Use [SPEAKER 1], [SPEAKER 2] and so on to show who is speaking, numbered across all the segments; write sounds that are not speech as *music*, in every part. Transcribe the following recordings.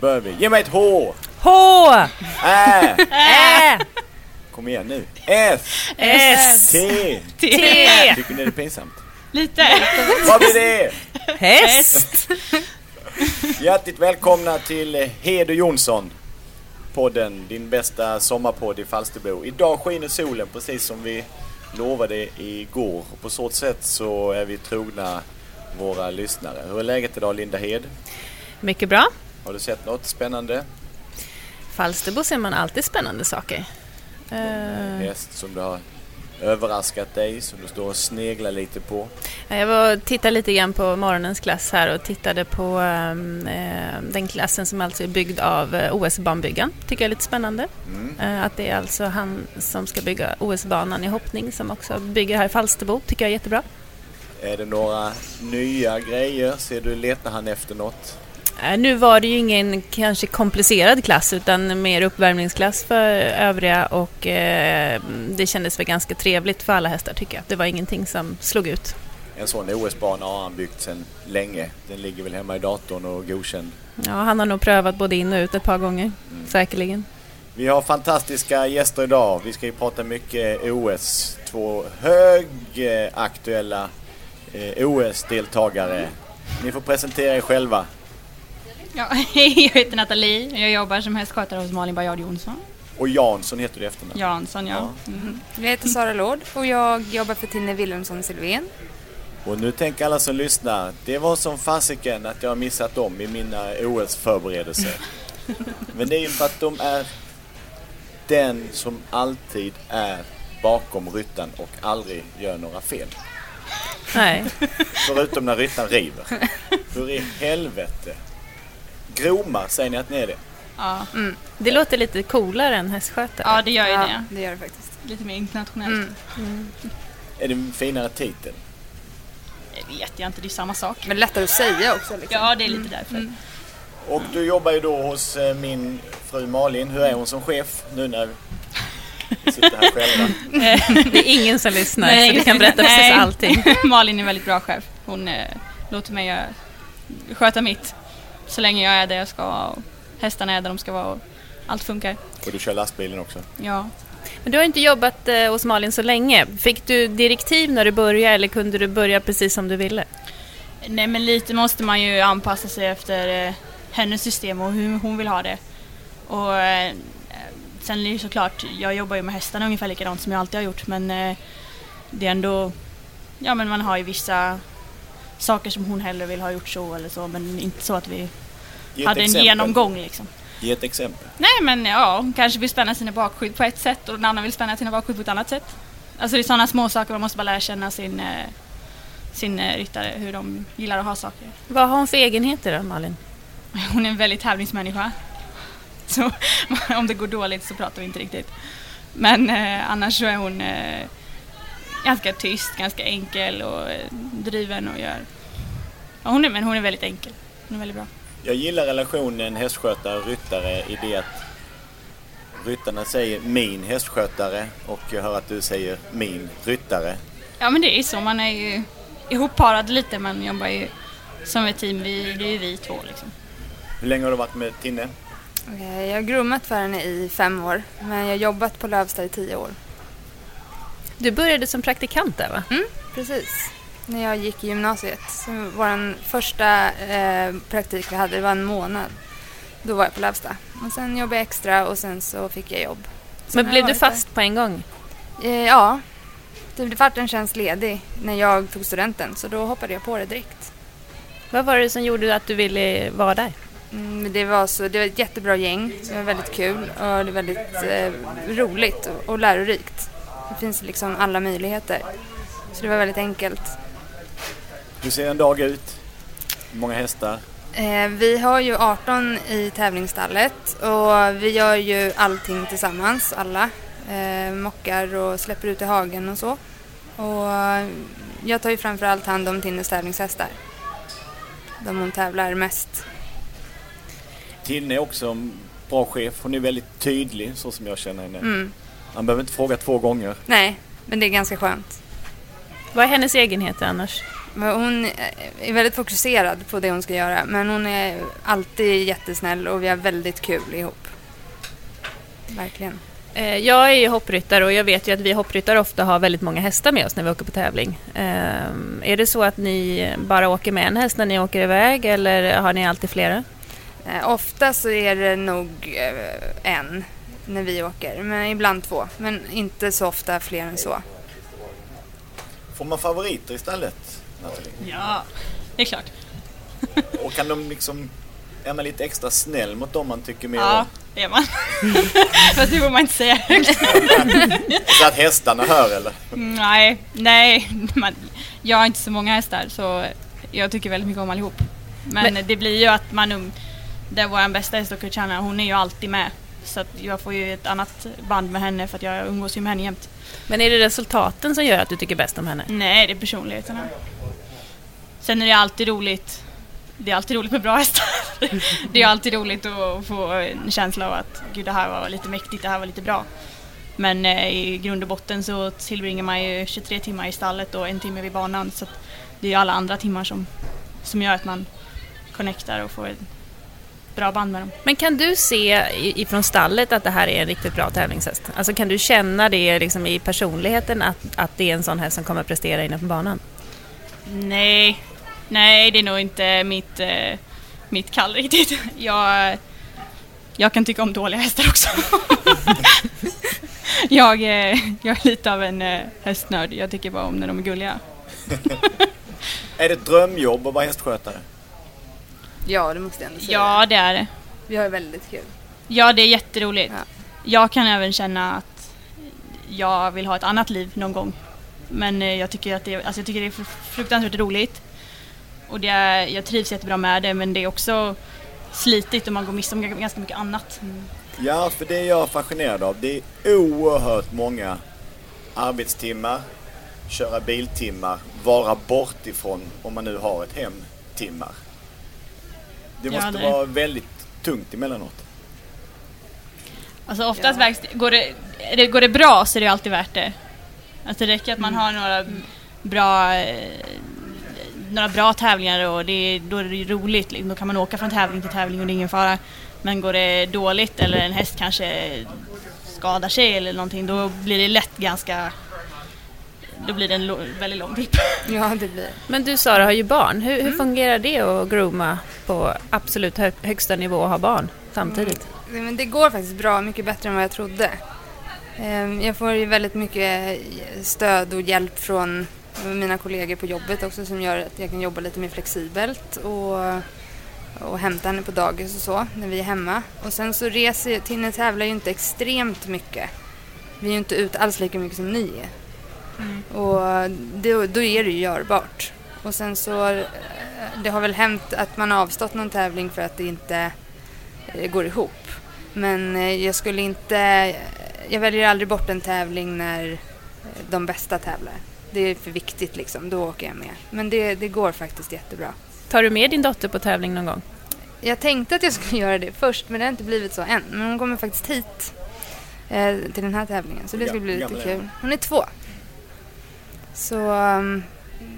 [SPEAKER 1] Börjar vi. Ge mig ett H!
[SPEAKER 2] H!
[SPEAKER 1] Ä!
[SPEAKER 2] Ä!
[SPEAKER 1] Kom igen nu. S!
[SPEAKER 2] S!
[SPEAKER 1] T!
[SPEAKER 2] T!
[SPEAKER 1] Tycker ni det är pinsamt?
[SPEAKER 3] Lite.
[SPEAKER 1] Vad blir det?
[SPEAKER 2] Häst!
[SPEAKER 1] Hjärtligt välkomna till Heder Jonsson. Podden, din bästa sommarpodd i Falsterbo. Idag skiner solen precis som vi lovade igår. Och på så sätt så är vi trogna våra lyssnare. Hur är läget idag Linda Hed?
[SPEAKER 2] Mycket bra.
[SPEAKER 1] Har du sett något spännande?
[SPEAKER 2] Falsterbo ser man alltid spännande saker. Eh,
[SPEAKER 1] Häst som du har överraskat dig, som du står och sneglar lite på.
[SPEAKER 2] jag var tittade lite grann på morgonens klass här och tittade på ehm, eh, den klassen som alltså är byggd av eh, OS-banbyggan. Tycker jag är lite spännande. Eh, att det är alltså han som ska bygga OS-banan i hoppning som också bygger här i Falsterbo. Tycker jag är jättebra.
[SPEAKER 1] Är det några nya grejer? Ser du, letar han efter något?
[SPEAKER 2] Eh, Nu var det ju ingen kanske komplicerad klass utan mer uppvärmningsklass för övriga och eh, det kändes väl ganska trevligt för alla hästar tycker jag. Det var ingenting som slog ut.
[SPEAKER 1] En sån OS-bana har han byggt sedan länge. Den ligger väl hemma i datorn och godkänd.
[SPEAKER 2] Ja, han har nog prövat både in och ut ett par gånger, säkerligen.
[SPEAKER 1] Vi har fantastiska gäster idag. Vi ska ju prata mycket OS. Två högaktuella eh, OS-deltagare. Ni får presentera er själva.
[SPEAKER 3] Ja, *laughs* hej, jag heter Nathalie. Jag jobbar som hästskötare hos Malin Bajard Jonsson.
[SPEAKER 1] Och Jansson heter du efternamn.
[SPEAKER 3] Jansson, ja.
[SPEAKER 4] Jag heter Sara Lord och jag jobbar för Tine Wilhelmsson Silvén.
[SPEAKER 1] Och nu tänker alla som lyssnar, det var som fasiken att jag har missat dem i mina OS-förberedelser. *laughs* Men det är ju för att de är den som alltid är bakom ryttaren och aldrig gör några fel.
[SPEAKER 2] Nej.
[SPEAKER 1] Förutom när ryttaren river. Hur i helvete? Groma säger ni att ni är det?
[SPEAKER 3] Ja,
[SPEAKER 2] Det låter lite coolare än hästskötare.
[SPEAKER 3] ja det gör ju
[SPEAKER 4] Ja,
[SPEAKER 3] det.
[SPEAKER 4] det gör det faktiskt.
[SPEAKER 3] Lite mer internationellt.
[SPEAKER 1] Är det en finare titel?
[SPEAKER 3] Det vet jag inte, det är samma sak.
[SPEAKER 4] Men lättare att säga också. Liksom.
[SPEAKER 3] Ja, det är lite därför.
[SPEAKER 1] Och du jobbar ju då hos eh, min fru Malin. Hur är hon som chef nu när vi sitter här själva? *laughs*
[SPEAKER 2] Det är ingen som lyssnar så du kan berätta *laughs* precis
[SPEAKER 3] nej.
[SPEAKER 2] allting. *laughs*
[SPEAKER 3] Malin är en väldigt bra chef. Hon eh, låter mig göra, sköta mitt. Så länge jag är där jag ska vara och hästarna är där de ska vara och allt funkar.
[SPEAKER 1] Och du kör lastbilen också?
[SPEAKER 3] Ja.
[SPEAKER 2] Men du har inte jobbat eh, hos Malin så länge. Fick du direktiv när du började eller kunde du börja precis som du ville?
[SPEAKER 3] Nej men lite måste man ju anpassa sig efter eh, hennes system och hur hon vill ha det. Och eh, sen är det ju såklart, jag jobbar ju med hästarna ungefär likadant som jag alltid har gjort men eh, det är ändå, ja men man har ju vissa saker som hon hellre vill ha gjort så eller så men inte så att vi Hade en
[SPEAKER 1] exempel.
[SPEAKER 3] genomgång liksom.
[SPEAKER 1] Ge ett exempel.
[SPEAKER 3] Nej men ja, hon kanske vill spänna sina bakskydd på ett sätt och den andra vill spänna sina bakskydd på ett annat sätt. Alltså det är sådana små saker man måste bara lära känna sin, eh, sin eh, ryttare, hur de gillar att ha saker.
[SPEAKER 2] Vad har hon för egenheter då, Malin?
[SPEAKER 3] Hon är en väldigt tävlingsmänniska. Så *laughs* om det går dåligt så pratar vi inte riktigt. Men eh, annars så är hon eh, ganska tyst, ganska enkel och eh, driven och gör Ja, hon är, men hon är väldigt enkel. Hon är väldigt bra.
[SPEAKER 1] Jag gillar relationen hästskötare-ryttare i det att ryttarna säger min hästskötare och jag hör att du säger min ryttare.
[SPEAKER 3] Ja men det är ju så, man är ju ihopparad lite, man jobbar ju som ett team, vi, det är ju vi två liksom.
[SPEAKER 1] Hur länge har du varit med Tinne?
[SPEAKER 4] Eh, Jag har groomat för henne i fem år, men jag har jobbat på Lövsta i tio år.
[SPEAKER 2] Du började som praktikant där va?
[SPEAKER 4] Mm, precis. När jag gick i gymnasiet. Så vår första eh, praktik vi hade, det var en månad. Då var jag på Lövsta. Och sen jobbade jag extra och sen så fick jag jobb. Sen
[SPEAKER 2] Men blev du
[SPEAKER 4] varit där.
[SPEAKER 2] fast på en gång?
[SPEAKER 4] Eh, ja. Det vart en tjänst ledig när jag tog studenten, så då hoppade jag på det direkt.
[SPEAKER 2] Vad var det som gjorde att du ville vara där?
[SPEAKER 4] Mm, det, var så, det var ett jättebra gäng, det var väldigt kul och det var väldigt eh, roligt och, och lärorikt. Det finns liksom alla möjligheter. Så det var väldigt enkelt.
[SPEAKER 1] Hur ser en dag ut? Hur många hästar?
[SPEAKER 4] Eh, vi har ju 18 i tävlingsstallet och vi gör ju allting tillsammans, alla. Eh, mockar och släpper ut i hagen och så. Och jag tar ju framförallt hand om Tinnes tävlingshästar. De hon tävlar mest.
[SPEAKER 1] Tinne är också en bra chef. Hon är väldigt tydlig så som jag känner henne.
[SPEAKER 4] Mm.
[SPEAKER 1] Man behöver inte fråga två gånger.
[SPEAKER 4] Nej, men det är ganska skönt.
[SPEAKER 2] Vad är hennes egenheter annars?
[SPEAKER 4] Men Hon är väldigt fokuserad på det hon ska göra men hon är alltid jättesnäll och vi har väldigt kul ihop. Verkligen.
[SPEAKER 2] Eh, Jag är ju hoppryttare och jag vet ju att vi hoppryttare ofta har väldigt många hästar med oss när vi åker på tävling. Eh, Är det så att ni bara åker med en häst när ni åker iväg eller har ni alltid flera?
[SPEAKER 4] Eh, ofta så är det nog en när vi åker, men ibland två. Men inte så ofta fler än så.
[SPEAKER 1] Får man favoriter istället?
[SPEAKER 3] Ja, det är klart. *laughs*
[SPEAKER 1] Och kan de liksom... Är man lite extra snäll mot dem man tycker mer
[SPEAKER 3] Ja, det är man. *laughs* Fast det får man inte säga högt.
[SPEAKER 1] Så att hästarna hör eller?
[SPEAKER 3] Nej, nej. Man, jag har inte så många hästar så jag tycker väldigt mycket om allihop. Men,
[SPEAKER 2] Men-
[SPEAKER 3] det blir ju att man um, Det är vår bästa häst Christiana, hon är ju alltid med. Så att jag får ju ett annat band med henne för att jag umgås ju med henne jämt.
[SPEAKER 2] Men är det resultaten som gör att du tycker bäst om henne?
[SPEAKER 3] Nej, det är personligheterna. Sen är det alltid roligt. Det är alltid roligt med bra hästar. *laughs* det är alltid roligt att få en känsla av att gud det här var lite mäktigt, det här var lite bra. Men eh, i grund och botten så tillbringar man ju 23 timmar i stallet och en timme vid banan. Så det är alla andra timmar som, som gör att man connectar och får ett bra band med dem.
[SPEAKER 2] Men kan du se ifrån stallet att det här är en riktigt bra tävlingshäst? Alltså kan du känna det liksom i personligheten att, att det är en sån häst som kommer att prestera inne på banan?
[SPEAKER 3] Nej, nej det är nog inte mitt, eh, mitt kall riktigt. *laughs* Jag, jag kan tycka om dåliga hästar också. *laughs* jag, eh, jag är lite av en eh, hästnörd. Jag tycker bara om när de är gulliga. *laughs*
[SPEAKER 1] Är det ett drömjobb att vara hästskötare?
[SPEAKER 4] Ja, det måste jag ändå säga.
[SPEAKER 3] Ja, det är det.
[SPEAKER 4] Vi har väldigt kul.
[SPEAKER 3] Ja, det är jätteroligt.
[SPEAKER 4] Ja.
[SPEAKER 3] Jag kan även känna att jag vill ha ett annat liv någon gång. Men eh, jag tycker att det, alltså jag tycker det är fr- fruktansvärt roligt. Och det är, jag trivs jättebra med det men det är också slitigt och man går miste om ganska mycket annat.
[SPEAKER 1] Ja, för det är jag fascinerad av. Det är oerhört många arbetstimmar, köra biltimmar, vara bort ifrån, om man nu har ett hem, timmar. Det
[SPEAKER 3] Ja,
[SPEAKER 1] måste
[SPEAKER 3] det-
[SPEAKER 1] vara väldigt tungt emellanåt.
[SPEAKER 3] Alltså oftast det- går, det, är det, går det bra så är det alltid värt det. Alltså det räcker att man har några bra eh, några bra tävlingar och det, då är det roligt. Då kan man åka från tävling till tävling och det är ingen fara. Men går det dåligt eller en häst kanske skadar sig eller någonting då blir det lätt ganska då blir det en lo- väldigt lång dipp. *laughs*
[SPEAKER 4] Ja, det blir
[SPEAKER 2] Men du Sara har ju barn. Hur, hur fungerar det att grooma på absolut hö- högsta nivå och ha barn samtidigt?
[SPEAKER 4] Nej, Men det går faktiskt bra, mycket bättre än vad jag trodde. Ehm, Jag får ju väldigt mycket stöd och hjälp från mina kollegor på jobbet också som gör att jag kan jobba lite mer flexibelt och, och hämta henne på dagis och så när vi är hemma. Och sen så reser Tinne tävlar ju inte extremt mycket. Vi är ju inte ute alls lika mycket som ni är. Och då, då är det ju görbart. Och sen så, det har väl hänt att man har avstått någon tävling för att det inte eh, går ihop. Men eh, jag skulle inte, jag väljer aldrig bort en tävling när de bästa tävlar. Det är för viktigt liksom, då åker jag med. Men det, det går faktiskt jättebra.
[SPEAKER 2] Tar du med din dotter på tävling någon gång?
[SPEAKER 4] Jag tänkte att jag skulle *laughs* göra det först, men det har inte blivit så än. Men hon kommer faktiskt hit eh, till den här tävlingen, så det ska bli lite kul. Hon är två. Så um,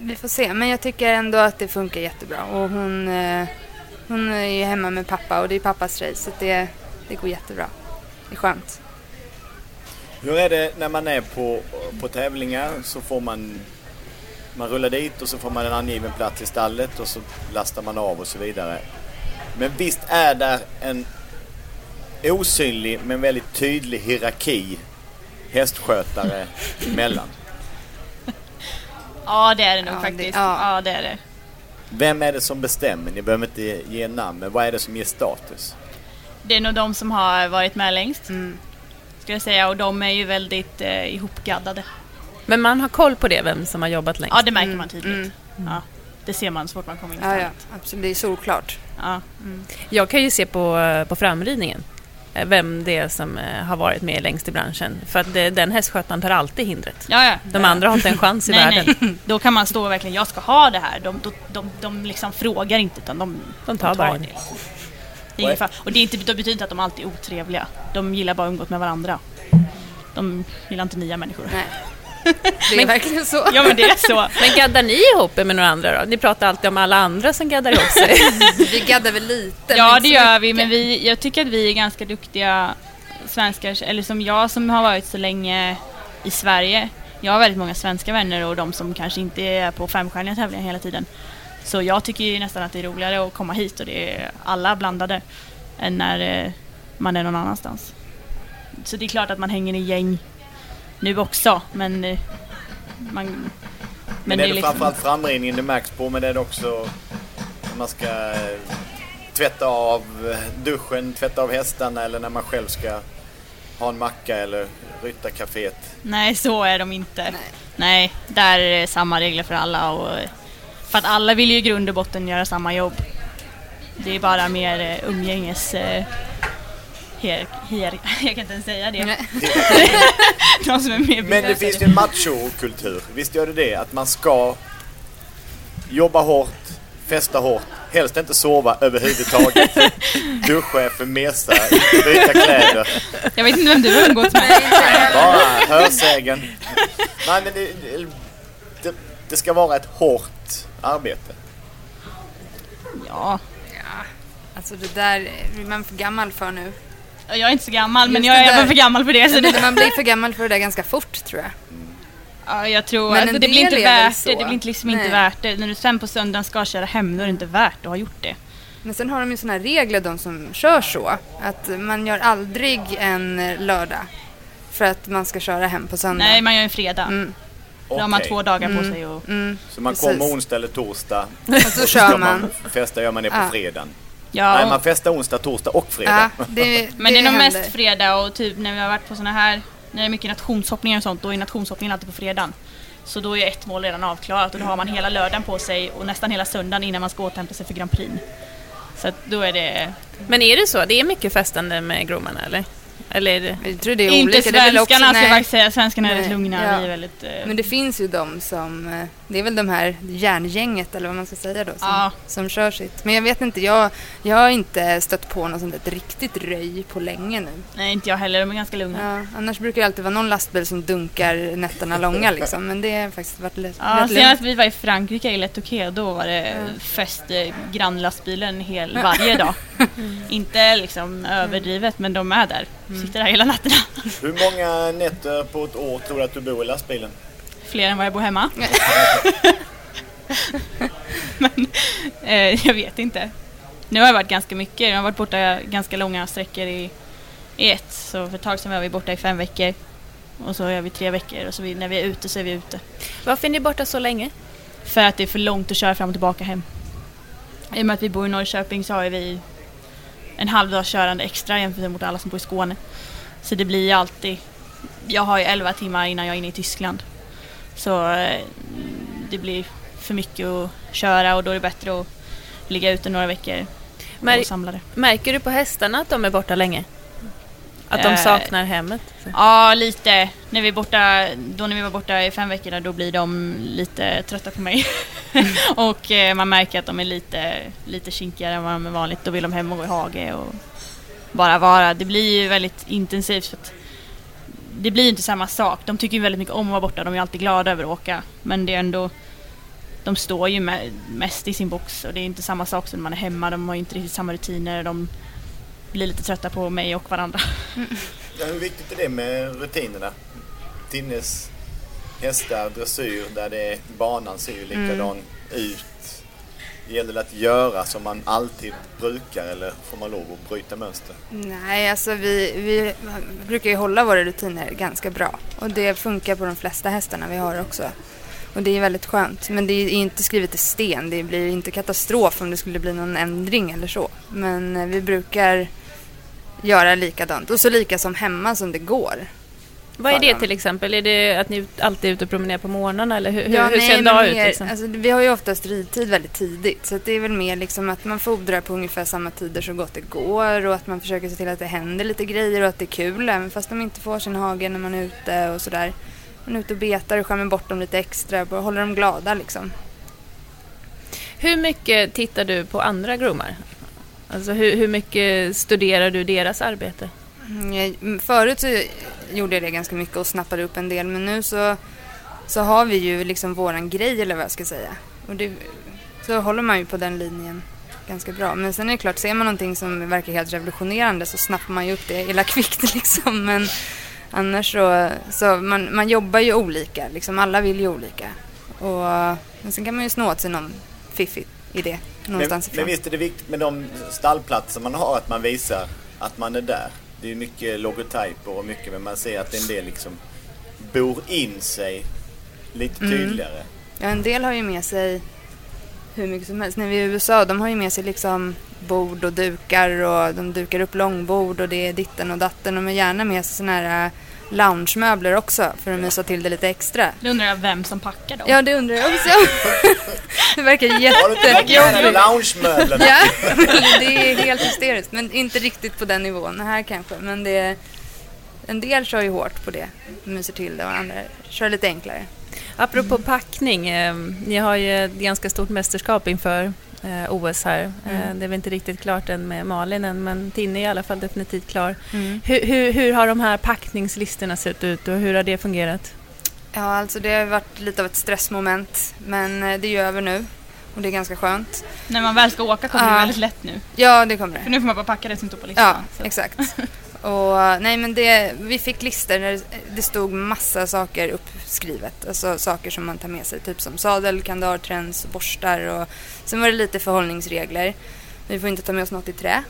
[SPEAKER 4] vi får se. Men jag tycker ändå att det funkar jättebra. Och hon, eh, hon är ju hemma med pappa och det är pappas race, så det, det går jättebra. Det är skönt.
[SPEAKER 1] Hur är det när man är på, på tävlingar så får man man rullar dit och så får man en angiven plats i stallet och så lastar man av och så vidare. Men visst är där en osynlig men väldigt tydlig hierarki hästskötare emellan. *laughs*
[SPEAKER 3] Ja, det är det nog
[SPEAKER 4] Ja, det-
[SPEAKER 3] faktiskt.
[SPEAKER 4] ja.
[SPEAKER 3] ja, det är det.
[SPEAKER 1] Vem är det som bestämmer? Ni behöver inte ge, ge namn, men vad är det som ger status?
[SPEAKER 3] Det är nog de som har varit med längst,
[SPEAKER 4] Mm.
[SPEAKER 3] Skulle jag säga. Och de är ju väldigt eh, ihopgaddade.
[SPEAKER 2] Men man har koll på det, vem som har jobbat längst?
[SPEAKER 3] Ja, det märker
[SPEAKER 4] Mm,
[SPEAKER 3] man tydligt.
[SPEAKER 4] mm.
[SPEAKER 3] Ja, det ser man så fort man kommer in
[SPEAKER 4] Ja, ja, absolut. Det är solklart.
[SPEAKER 3] Ja.
[SPEAKER 2] Jag kan ju se på, på framridningen eh, vem det är som eh, har varit med längst i branschen. För att det, den hästskötaren tar alltid hindret.
[SPEAKER 3] Ja, ja.
[SPEAKER 2] De andra har inte en chans i
[SPEAKER 3] nej,
[SPEAKER 2] världen.
[SPEAKER 3] nej. Då kan man stå och verkligen, jag ska ha det här. De, de, de, de liksom frågar inte utan de,
[SPEAKER 2] De tar bara
[SPEAKER 3] det.
[SPEAKER 2] in.
[SPEAKER 3] det ingen fara. och det, är inte, det betyder inte att de alltid är otrevliga. De gillar bara att umgås med varandra. De gillar inte nya människor.
[SPEAKER 4] Nej. *laughs* Det är verkligen så.
[SPEAKER 3] Ja men det är så. *laughs*
[SPEAKER 2] Men gaddar ni ihop er med några andra då? Ni pratar alltid om alla andra som gaddar ihop sig. *laughs*
[SPEAKER 4] Vi gaddar väl lite. men
[SPEAKER 3] Ja det gör vi,
[SPEAKER 4] mycket.
[SPEAKER 3] men vi, jag tycker att vi är ganska duktiga svenskar, eller som jag som har varit så länge i Sverige. Jag har väldigt många svenska vänner och de som kanske inte är på femstjärniga tävlingar hela tiden. Så jag tycker ju nästan att det är roligare att komma hit och det är alla blandade än när eh, man är någon annanstans. Så det är klart att man hänger i gäng nu också, men eh, man...
[SPEAKER 1] Men,
[SPEAKER 3] Men
[SPEAKER 1] är
[SPEAKER 3] det
[SPEAKER 1] det
[SPEAKER 3] är liksom...
[SPEAKER 1] framförallt framridningen det märks på, men det är det också när man ska eh, tvätta av duschen, tvätta av hästarna eller när man själv ska ha en macka eller ryttarkaféet.
[SPEAKER 3] Nej, så är de inte. Nej.
[SPEAKER 4] Nej.
[SPEAKER 3] där är det samma regler för alla. Och, för att alla vill ju i grund och botten göra samma jobb. Det är bara mer eh, umgänges... Eh, hier, hier, *laughs* jag kan inte ens säga det. *laughs* De som är mer
[SPEAKER 1] Men det finns ju en machokultur, visst gör det det? Att man ska jobba hårt, festa hårt, helst inte sova överhuvudtaget. *laughs* Duscha, mesa, inte byta kläder.
[SPEAKER 3] Jag vet inte vem du har umgåtts med.
[SPEAKER 1] Bara hörsägen. Nej men det, det, det ska vara ett hårt arbete.
[SPEAKER 3] Ja,
[SPEAKER 4] Alltså det där blir man för gammal för nu.
[SPEAKER 3] jag är inte så gammal men
[SPEAKER 4] Just
[SPEAKER 3] jag
[SPEAKER 4] det
[SPEAKER 3] är bara för gammal för det. Så
[SPEAKER 4] Men
[SPEAKER 3] det
[SPEAKER 4] man blir för gammal för det där ganska fort tror jag.
[SPEAKER 3] ja, jag tror
[SPEAKER 4] Men
[SPEAKER 3] alltså, det blir inte
[SPEAKER 4] är
[SPEAKER 3] värt det. Det blir inte, liksom inte värt det. När du sen på söndagen ska köra hem då är det inte värt att ha gjort det.
[SPEAKER 4] Men sen har de ju såna här regler de som kör så. Att man gör aldrig en lördag. För att man ska köra hem på söndag.
[SPEAKER 3] Nej, man gör en fredag.
[SPEAKER 4] Mm,
[SPEAKER 3] Då har man
[SPEAKER 1] Okej.
[SPEAKER 3] två dagar på sig och
[SPEAKER 4] mm.
[SPEAKER 1] Så man
[SPEAKER 4] Precis.
[SPEAKER 1] kommer onsdag eller torsdag.
[SPEAKER 4] Och *laughs* så
[SPEAKER 1] Och så
[SPEAKER 4] kör
[SPEAKER 1] ska
[SPEAKER 4] man.
[SPEAKER 1] man festa gör man det på
[SPEAKER 4] Ja.
[SPEAKER 1] fredagen.
[SPEAKER 3] Ja,
[SPEAKER 1] Nej, man festar onsdag, torsdag och fredag.
[SPEAKER 4] Ja, *laughs* det,
[SPEAKER 3] Men det är nog
[SPEAKER 4] händer.
[SPEAKER 3] mest fredag och typ när vi har varit på såna här, när det är mycket nationshoppningar och sånt, då är nationshoppningen alltid på fredagen. Så då är ett mål redan avklarat och då har man hela lördagen på sig och nästan hela söndagen innan man ska återhämta sig för Grand Prix. Så att då är det...
[SPEAKER 2] Men är det så? Det är mycket festande med gromarna eller? Eller.
[SPEAKER 4] Jag tror det är
[SPEAKER 3] inte
[SPEAKER 4] olika. Det är
[SPEAKER 3] svenskarna ska jag
[SPEAKER 4] nej.
[SPEAKER 3] faktiskt säga, svenskarna är
[SPEAKER 4] Nej,
[SPEAKER 3] rätt lugna,
[SPEAKER 4] ja.
[SPEAKER 3] vi är väldigt... eh,
[SPEAKER 4] Men det finns ju de som, eh, det är väl de här järngänget eller vad man ska säga då, som,
[SPEAKER 3] Ja.
[SPEAKER 4] som kör sitt. Men jag vet inte, jag, jag har inte stött på något sånt där riktigt röj på länge nu.
[SPEAKER 3] Nej, inte jag heller, de är ganska lugna.
[SPEAKER 4] Ja, annars brukar det alltid vara någon lastbil som dunkar nätterna långa liksom, men det har faktiskt varit lätt,
[SPEAKER 3] Ja,
[SPEAKER 4] rätt
[SPEAKER 3] senast vi var i Frankrike i Le Touquet, då var det fest eh, grannlastbilen hel, varje dag. *laughs* Inte liksom överdrivet, men de är där. Sitter där hela nätterna. *laughs*
[SPEAKER 1] Hur många nätter på ett år tror du att du bor i lastbilen?
[SPEAKER 3] Fler än vad jag bor hemma. *laughs* Men eh, jag vet inte. Nu har jag varit ganska mycket. Jag har varit borta ganska långa sträckor i, i ett. Så för ett tag sedan var vi borta i fem veckor. Och så är vi tre veckor och så vi, när vi är ute så är vi ute.
[SPEAKER 2] Varför är ni borta så länge?
[SPEAKER 3] För att det är för långt att köra fram och tillbaka hem. I och med att vi bor i Norrköping så har vi en halv dag körande extra jämfört mot alla som bor i Skåne. Så det blir ju alltid... Jag har ju 11 timmar innan jag är inne i Tyskland. Så eh, det blir för mycket att köra och då är det bättre att ligga ute några veckor
[SPEAKER 2] Mär-
[SPEAKER 3] och samla det.
[SPEAKER 2] Märker du på hästarna att de är borta länge? Att de
[SPEAKER 3] Eh,
[SPEAKER 2] saknar hemmet?
[SPEAKER 3] Ja, lite. När vi, borta, då när vi var borta i fem veckor då blir de lite trötta på mig. *laughs* och eh, man märker att de är lite, lite kinkigare än vad de är vanligt. Då vill de hem och gå i hage och bara vara. Det blir ju väldigt intensivt. För det blir ju inte samma sak. De tycker ju väldigt mycket om att vara borta. De är alltid glada över att åka. Men det är ändå... De står ju me- mest i sin box och det är inte samma sak som när man är hemma. De har inte riktigt samma rutiner. De blir lite trötta på mig och varandra.
[SPEAKER 1] Ja, hur viktigt är det med rutinerna? Tinnes hästar, dressyr, där det är, banan ser ju likadan ut. Gäller det att göra som man alltid brukar eller får man lov att bryta mönster?
[SPEAKER 4] Nej, alltså vi, vi brukar ju hålla våra rutiner ganska bra. Och det funkar på de flesta hästarna vi har också. Och det är väldigt skönt. Men det är inte skrivet i sten. Det blir inte katastrof om det skulle bli någon ändring eller så. Men eh, vi brukar göra likadant. Och så lika som hemma som det går.
[SPEAKER 2] Vad är det till exempel? Är det att ni alltid är ute och promenerar på morgnarna eller hur,
[SPEAKER 4] Ja,
[SPEAKER 2] hur,
[SPEAKER 4] nej,
[SPEAKER 2] ser en dag ut?
[SPEAKER 4] mer-
[SPEAKER 2] Liksom?
[SPEAKER 4] Alltså, vi har ju oftast ridtid väldigt tidigt. Så det är väl mer liksom att man fodrar på ungefär samma tider så gott det går. Och att man försöker se till att det händer lite grejer och att det är kul. Även fast de inte får sin hage när man är ute och sådär. Man är ute och betar och skämmer bort dem lite extra. Bara håller dem glada liksom.
[SPEAKER 2] Hur mycket tittar du på andra groomar? Alltså hur, hur mycket studerar du deras arbete?
[SPEAKER 4] Mm, mm, Förut så gjorde jag det ganska mycket och snappade upp en del. Men nu så, så har vi ju liksom våran grej eller vad jag ska säga. Och det, så håller man ju på den linjen ganska bra. Men sen är det klart, ser man någonting som verkar helt revolutionerande så snappar man ju upp det illa *laughs* kvickt liksom. Men annars så, så man, man jobbar ju olika. Liksom alla vill ju olika. Och, men sen kan man ju snå åt sig någon fiffigt idé
[SPEAKER 1] Men,
[SPEAKER 4] någonstans
[SPEAKER 1] men
[SPEAKER 4] ifrån.
[SPEAKER 1] visst är det viktigt med de stallplatser man har att man visar att man är där. Det är mycket logotyper och mycket men man ser att en del liksom bor in sig lite
[SPEAKER 4] Mm.
[SPEAKER 1] tydligare.
[SPEAKER 4] Ja, en del har ju med sig hur mycket som helst. När vi är i USA, de har ju med sig liksom bord och dukar och de dukar upp långbord och det är ditten och datten. De har gärna med sig såna här loungemöbler också för att mysa till det lite extra.
[SPEAKER 3] Då undrar jag vem som packar dem.
[SPEAKER 4] Ja, det undrar jag också. *laughs* det verkar jättejobbigt.
[SPEAKER 1] loungemöblerna?
[SPEAKER 4] Ja, det är helt hysteriskt. Men inte riktigt på den nivån här kanske. Men det är, en del kör ju hårt på det, myser till det och andra kör lite enklare.
[SPEAKER 2] Apropå packning, eh, ni har ju ett ganska stort mästerskap inför eh, OS här. Eh,
[SPEAKER 4] Mm.
[SPEAKER 2] det är väl inte riktigt klart än med Malin än, men Tinne är i alla fall definitivt klar.
[SPEAKER 4] Mm.
[SPEAKER 2] Hur, hur, hur har de här packningslistorna sett ut och hur har det fungerat?
[SPEAKER 4] Ja, alltså det har varit lite av ett stressmoment. Men eh, det är ju över nu. Och det är ganska skönt.
[SPEAKER 3] När man väl ska åka kommer det
[SPEAKER 4] Ja.
[SPEAKER 3] väldigt lätt nu.
[SPEAKER 4] Ja, det kommer
[SPEAKER 3] För
[SPEAKER 4] det.
[SPEAKER 3] nu får man bara packa det som står på listan.
[SPEAKER 4] Ja,
[SPEAKER 3] så.
[SPEAKER 4] exakt. *laughs* Och nej men det, vi fick listor där det stod massa saker uppskrivet. Alltså saker som man tar med sig. Typ som sadel, kandar, träns, borstar och sen var det lite förhållningsregler. Vi får inte ta med oss något i trä.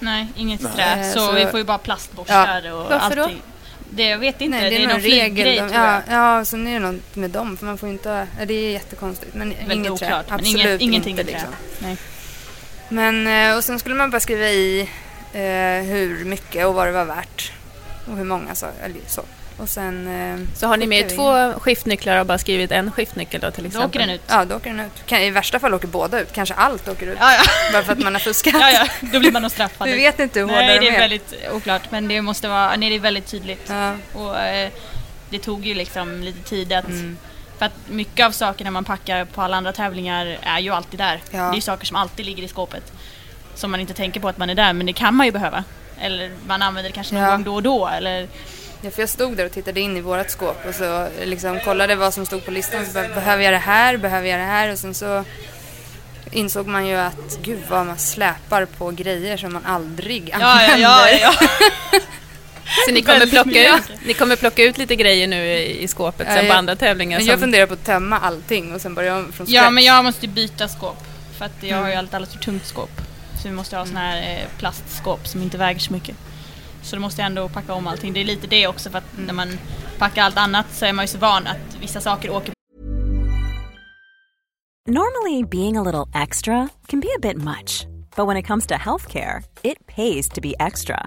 [SPEAKER 3] Nej, inget
[SPEAKER 1] Nej.
[SPEAKER 3] trä.
[SPEAKER 4] Eh,
[SPEAKER 3] Så,
[SPEAKER 4] så-
[SPEAKER 3] vi får ju bara plastborstar och
[SPEAKER 2] Varför då?
[SPEAKER 3] allting. Det, jag vet inte,
[SPEAKER 4] Nej,
[SPEAKER 3] det är,
[SPEAKER 4] någon
[SPEAKER 3] någon flyggrej
[SPEAKER 4] de-. Ja, ja, sen är det något med dem. För man får inte, ja, det är jättekonstigt. Men
[SPEAKER 3] Väldigt
[SPEAKER 4] inget
[SPEAKER 3] oklart,
[SPEAKER 4] trä.
[SPEAKER 3] men
[SPEAKER 4] Absolut
[SPEAKER 3] inget- ingenting
[SPEAKER 4] inte
[SPEAKER 3] trä.
[SPEAKER 4] liksom.
[SPEAKER 3] Nej.
[SPEAKER 4] Men, eh, och sen skulle man bara skriva i eh, hur mycket och vad det var värt. Och hur många så, eller så. Och sen... Eh,
[SPEAKER 2] Så har ni med
[SPEAKER 4] vi.
[SPEAKER 2] två skiftnycklar och bara skrivit en skiftnyckel då till
[SPEAKER 3] Då
[SPEAKER 2] exempel?
[SPEAKER 3] åker den ut.
[SPEAKER 4] Ja, då åker den ut. Kan, I värsta fall åker båda ut. Kanske allt åker ut.
[SPEAKER 3] Ja, ja.
[SPEAKER 4] Bara för att man har fuskat. *laughs*
[SPEAKER 3] ja, ja. Då blir man nog straffad.
[SPEAKER 4] Vi vet inte hur hårda
[SPEAKER 3] Nej,
[SPEAKER 4] de
[SPEAKER 3] det är
[SPEAKER 4] är.
[SPEAKER 3] väldigt oklart. Men det måste vara, nej det är väldigt tydligt.
[SPEAKER 4] Ja.
[SPEAKER 3] Och eh, det tog ju liksom lite tid att
[SPEAKER 4] Mm.
[SPEAKER 3] För att mycket av sakerna man packar på alla andra tävlingar är ju alltid där.
[SPEAKER 4] Ja.
[SPEAKER 3] Det är saker som alltid ligger i skåpet. Som man inte tänker på att man är där, men det kan man ju behöva. Eller man använder det kanske någon
[SPEAKER 4] Ja.
[SPEAKER 3] gång då och då. Eller,
[SPEAKER 4] Ja, för jag stod där och tittade in i vårat skåp och så liksom kollade vad som stod på listan. Så bara, behöver jag det här? Behöver jag det här? Och sen så insåg man ju att gud vad man släpar på grejer som man aldrig
[SPEAKER 3] ja,
[SPEAKER 4] använder.
[SPEAKER 3] ja, ja, ja. *laughs*
[SPEAKER 2] Så ni kommer, plocka ut, ni kommer plocka ut lite grejer nu i, skåpet sen på andra tävlingar?
[SPEAKER 4] Men jag
[SPEAKER 2] som-
[SPEAKER 4] funderar på att tömma allting och sen börja om från scratch.
[SPEAKER 3] ja, men jag måste ju byta skåp. För att jag har ju
[SPEAKER 4] Mm.
[SPEAKER 3] alltid alldeles för tungt skåp. Så vi måste ha såna här eh, plastskåp som inte väger så mycket. Så då måste jag ändå packa om allting. Det är lite det också för att
[SPEAKER 4] Mm.
[SPEAKER 3] när man packar allt annat så är man ju så van att vissa saker åker
[SPEAKER 5] Normally, being a little extra can be a bit much, but when it comes to healthcare, it pays to be extra.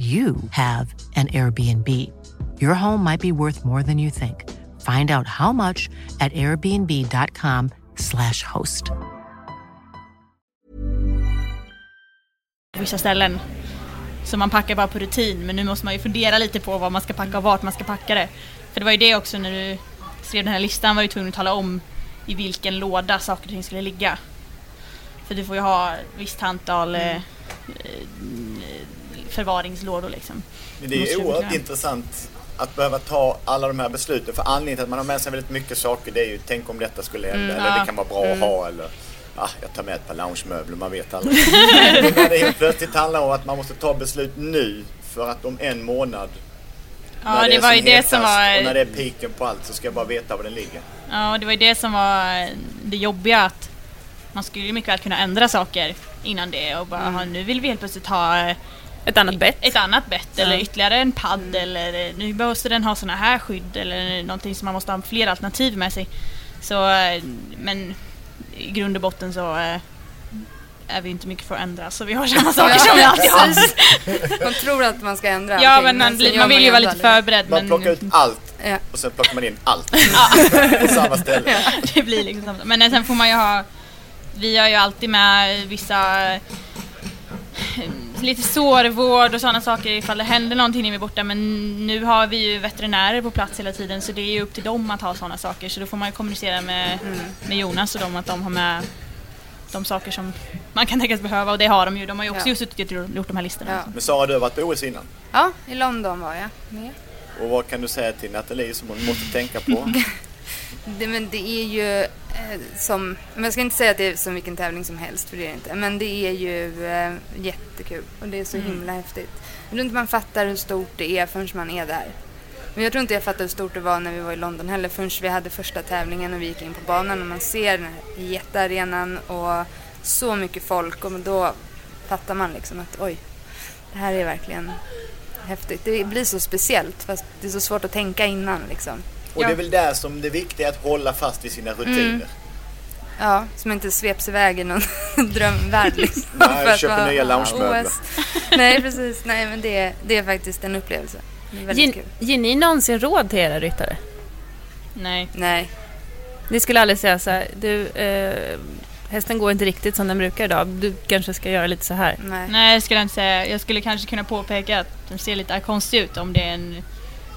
[SPEAKER 6] you have an Airbnb. Your home might be worth more than you think. Find out how much at airbnb.com/slash host.
[SPEAKER 3] vissa ställen. Så man packar bara på rutin, men nu måste man ju fundera lite på vad man ska packa och vart man ska packa det. För det var ju det också när du skrev den här listan var du tvungen att tala om i vilken låda saker och ting skulle ligga. För du får ju ha visst antal eh, eh, förvaringslådor liksom.
[SPEAKER 1] Men det är oerhört intressant att behöva ta alla de här besluten. För anledningen till att man har med sig väldigt mycket saker det är ju tänk om detta skulle hända.
[SPEAKER 3] Mm,
[SPEAKER 1] eller
[SPEAKER 3] ja.
[SPEAKER 1] det kan vara bra att ha. Eller ah, jag tar med ett par loungemöbler, man vet aldrig. *laughs* Men det helt plötsligt handlar om att man måste ta beslut nu för att om en månad
[SPEAKER 3] Ja,
[SPEAKER 1] när
[SPEAKER 3] det
[SPEAKER 1] är
[SPEAKER 3] var ju det som var-
[SPEAKER 1] Och när det är piken på allt så ska jag bara veta var den ligger.
[SPEAKER 3] Ja, det var ju det som var det jobbiga att man skulle ju mycket väl kunna ändra saker innan det och bara "Ha, nu vill vi helt plötsligt ha eh,
[SPEAKER 2] Ett annat bett.
[SPEAKER 3] ett annat bett eller
[SPEAKER 2] Ja.
[SPEAKER 3] ytterligare en padd eller eh, nu måste den ha såna här skydd eller någonting som man måste ha fler alternativ med sig. Så, eh, men i grund och botten så eh, är vi inte mycket för att ändra så vi har samma *laughs* saker som vi alltid har. *laughs*
[SPEAKER 4] Man tror att man ska ändra
[SPEAKER 3] Ja men man,
[SPEAKER 4] gör
[SPEAKER 3] man vill ju vara lite förberedd
[SPEAKER 1] Man
[SPEAKER 3] men
[SPEAKER 1] plockar ut allt
[SPEAKER 4] Ja.
[SPEAKER 1] och sen plockar man in allt *laughs* på samma ställe.
[SPEAKER 3] det blir liksom samma. Men sen får man ju ha Vi har ju alltid med vissa Lite sårvård och sådana saker ifall det händer någonting när vi är borta men nu har vi ju veterinärer på plats hela tiden så det är ju upp till dem att ha sådana saker så då får man ju kommunicera med, med Jonas och dem att de har med de saker som man kan tänkas behöva och det har de ju. De har ju också
[SPEAKER 4] Ja.
[SPEAKER 3] just suttit och gjort de här listorna.
[SPEAKER 4] Ja.
[SPEAKER 1] Men Sara, du har varit på OS innan.
[SPEAKER 4] ja, i London var jag med.
[SPEAKER 1] Och vad kan du säga till Nathalie som hon måste tänka på? *laughs*
[SPEAKER 4] Det, men det är ju eh, som, men jag ska inte säga att det är som vilken tävling som helst för det är det inte. Men det är ju eh, jättekul och det är så himla häftigt. Jag tror inte man fattar hur stort det är förrän man är där. Men jag tror inte jag fattade hur stort det var när vi var i London heller förrän vi hade första tävlingen och vi gick in på banan och man ser den här jättearenan och så mycket folk och då fattar man liksom att oj, det här är verkligen häftigt. Det blir så speciellt fast det är så svårt att tänka innan liksom.
[SPEAKER 1] Och det är väl där som det viktiga är att hålla fast vid sina rutiner.
[SPEAKER 4] Ja, som inte sveps iväg i någon *laughs* drömvärld *laughs* liksom.
[SPEAKER 1] Nej,
[SPEAKER 4] För
[SPEAKER 1] köper nya loungemöbler.
[SPEAKER 4] Nej, precis. Nej, men det, det är faktiskt en upplevelse. Väldigt
[SPEAKER 2] Ger, ni någonsin råd till era ryttare?
[SPEAKER 3] Nej.
[SPEAKER 4] Nej.
[SPEAKER 2] Ni skulle aldrig säga så här, du, eh, hästen går inte riktigt som den brukar idag. Du kanske ska göra lite så här.
[SPEAKER 4] Nej.
[SPEAKER 3] Nej, det skulle jag inte säga. Jag skulle kanske kunna påpeka att den ser lite konstig ut om det är en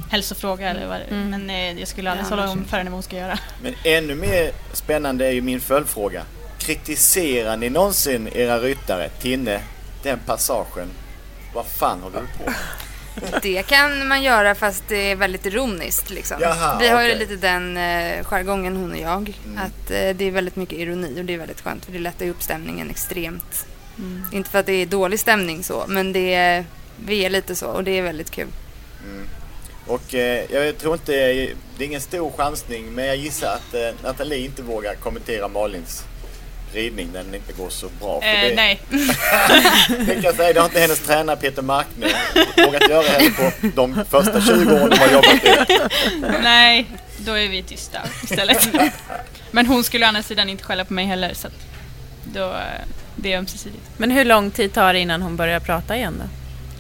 [SPEAKER 3] hälsofråga eller vad
[SPEAKER 2] Mm.
[SPEAKER 3] Men eh, jag skulle aldrig
[SPEAKER 4] Ja,
[SPEAKER 3] tala om
[SPEAKER 4] inte.
[SPEAKER 3] för henne vad hon ska göra.
[SPEAKER 1] Men ännu mer spännande är ju min följdfråga. Kritiserar ni någonsin era ryttare? Tinne, den passagen, vad fan håller du på med?
[SPEAKER 4] Det kan man göra fast det är väldigt ironiskt. Liksom.
[SPEAKER 1] Jaha,
[SPEAKER 4] Vi har ju
[SPEAKER 1] okej.
[SPEAKER 4] lite den eh, jargongen hon och jag. Att eh, det är väldigt mycket ironi och det är väldigt skönt för det lättar ju upp stämningen extremt. Inte för att det är dålig stämning så men det är, vi är lite så och det är väldigt kul.
[SPEAKER 1] Och eh, jag tror inte, det är ingen stor chansning men jag gissar att eh, Nathalie inte vågar kommentera Malins ridning när den inte går så bra. För
[SPEAKER 3] Eh,
[SPEAKER 1] det,
[SPEAKER 3] nej, *laughs*
[SPEAKER 1] det kan jag säga, det har inte hennes tränare Peter Markne vågat göra heller på de första 20 åren de har jobbat ut.
[SPEAKER 3] nej, då är vi tysta istället. Men hon skulle å andra sidan inte skälla på mig heller så att då, eh, det är ömsesidigt.
[SPEAKER 2] Men hur lång tid tar det innan hon börjar prata igen då?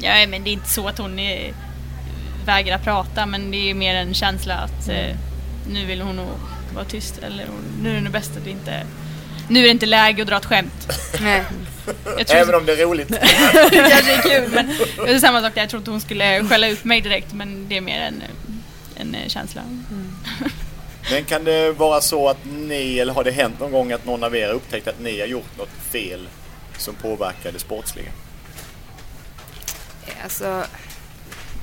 [SPEAKER 3] Ja, men det är inte så att hon är, vägrar prata men det är mer en känsla att eh, nu vill hon nog vara tyst eller nu är det nog bäst att vi inte nu är det inte läge att dra ett skämt. *laughs*
[SPEAKER 4] Nej.
[SPEAKER 1] Även om det är roligt. *laughs*
[SPEAKER 3] det kanske är kul men *laughs* det är samma sak där. Jag tror inte hon skulle skälla ut mig direkt men det är mer en, en eh, känsla.
[SPEAKER 1] Men kan det vara så att ni, eller har det hänt någon gång att någon av er har upptäckt att ni har gjort något fel som påverkar det sportsliga?
[SPEAKER 4] Alltså,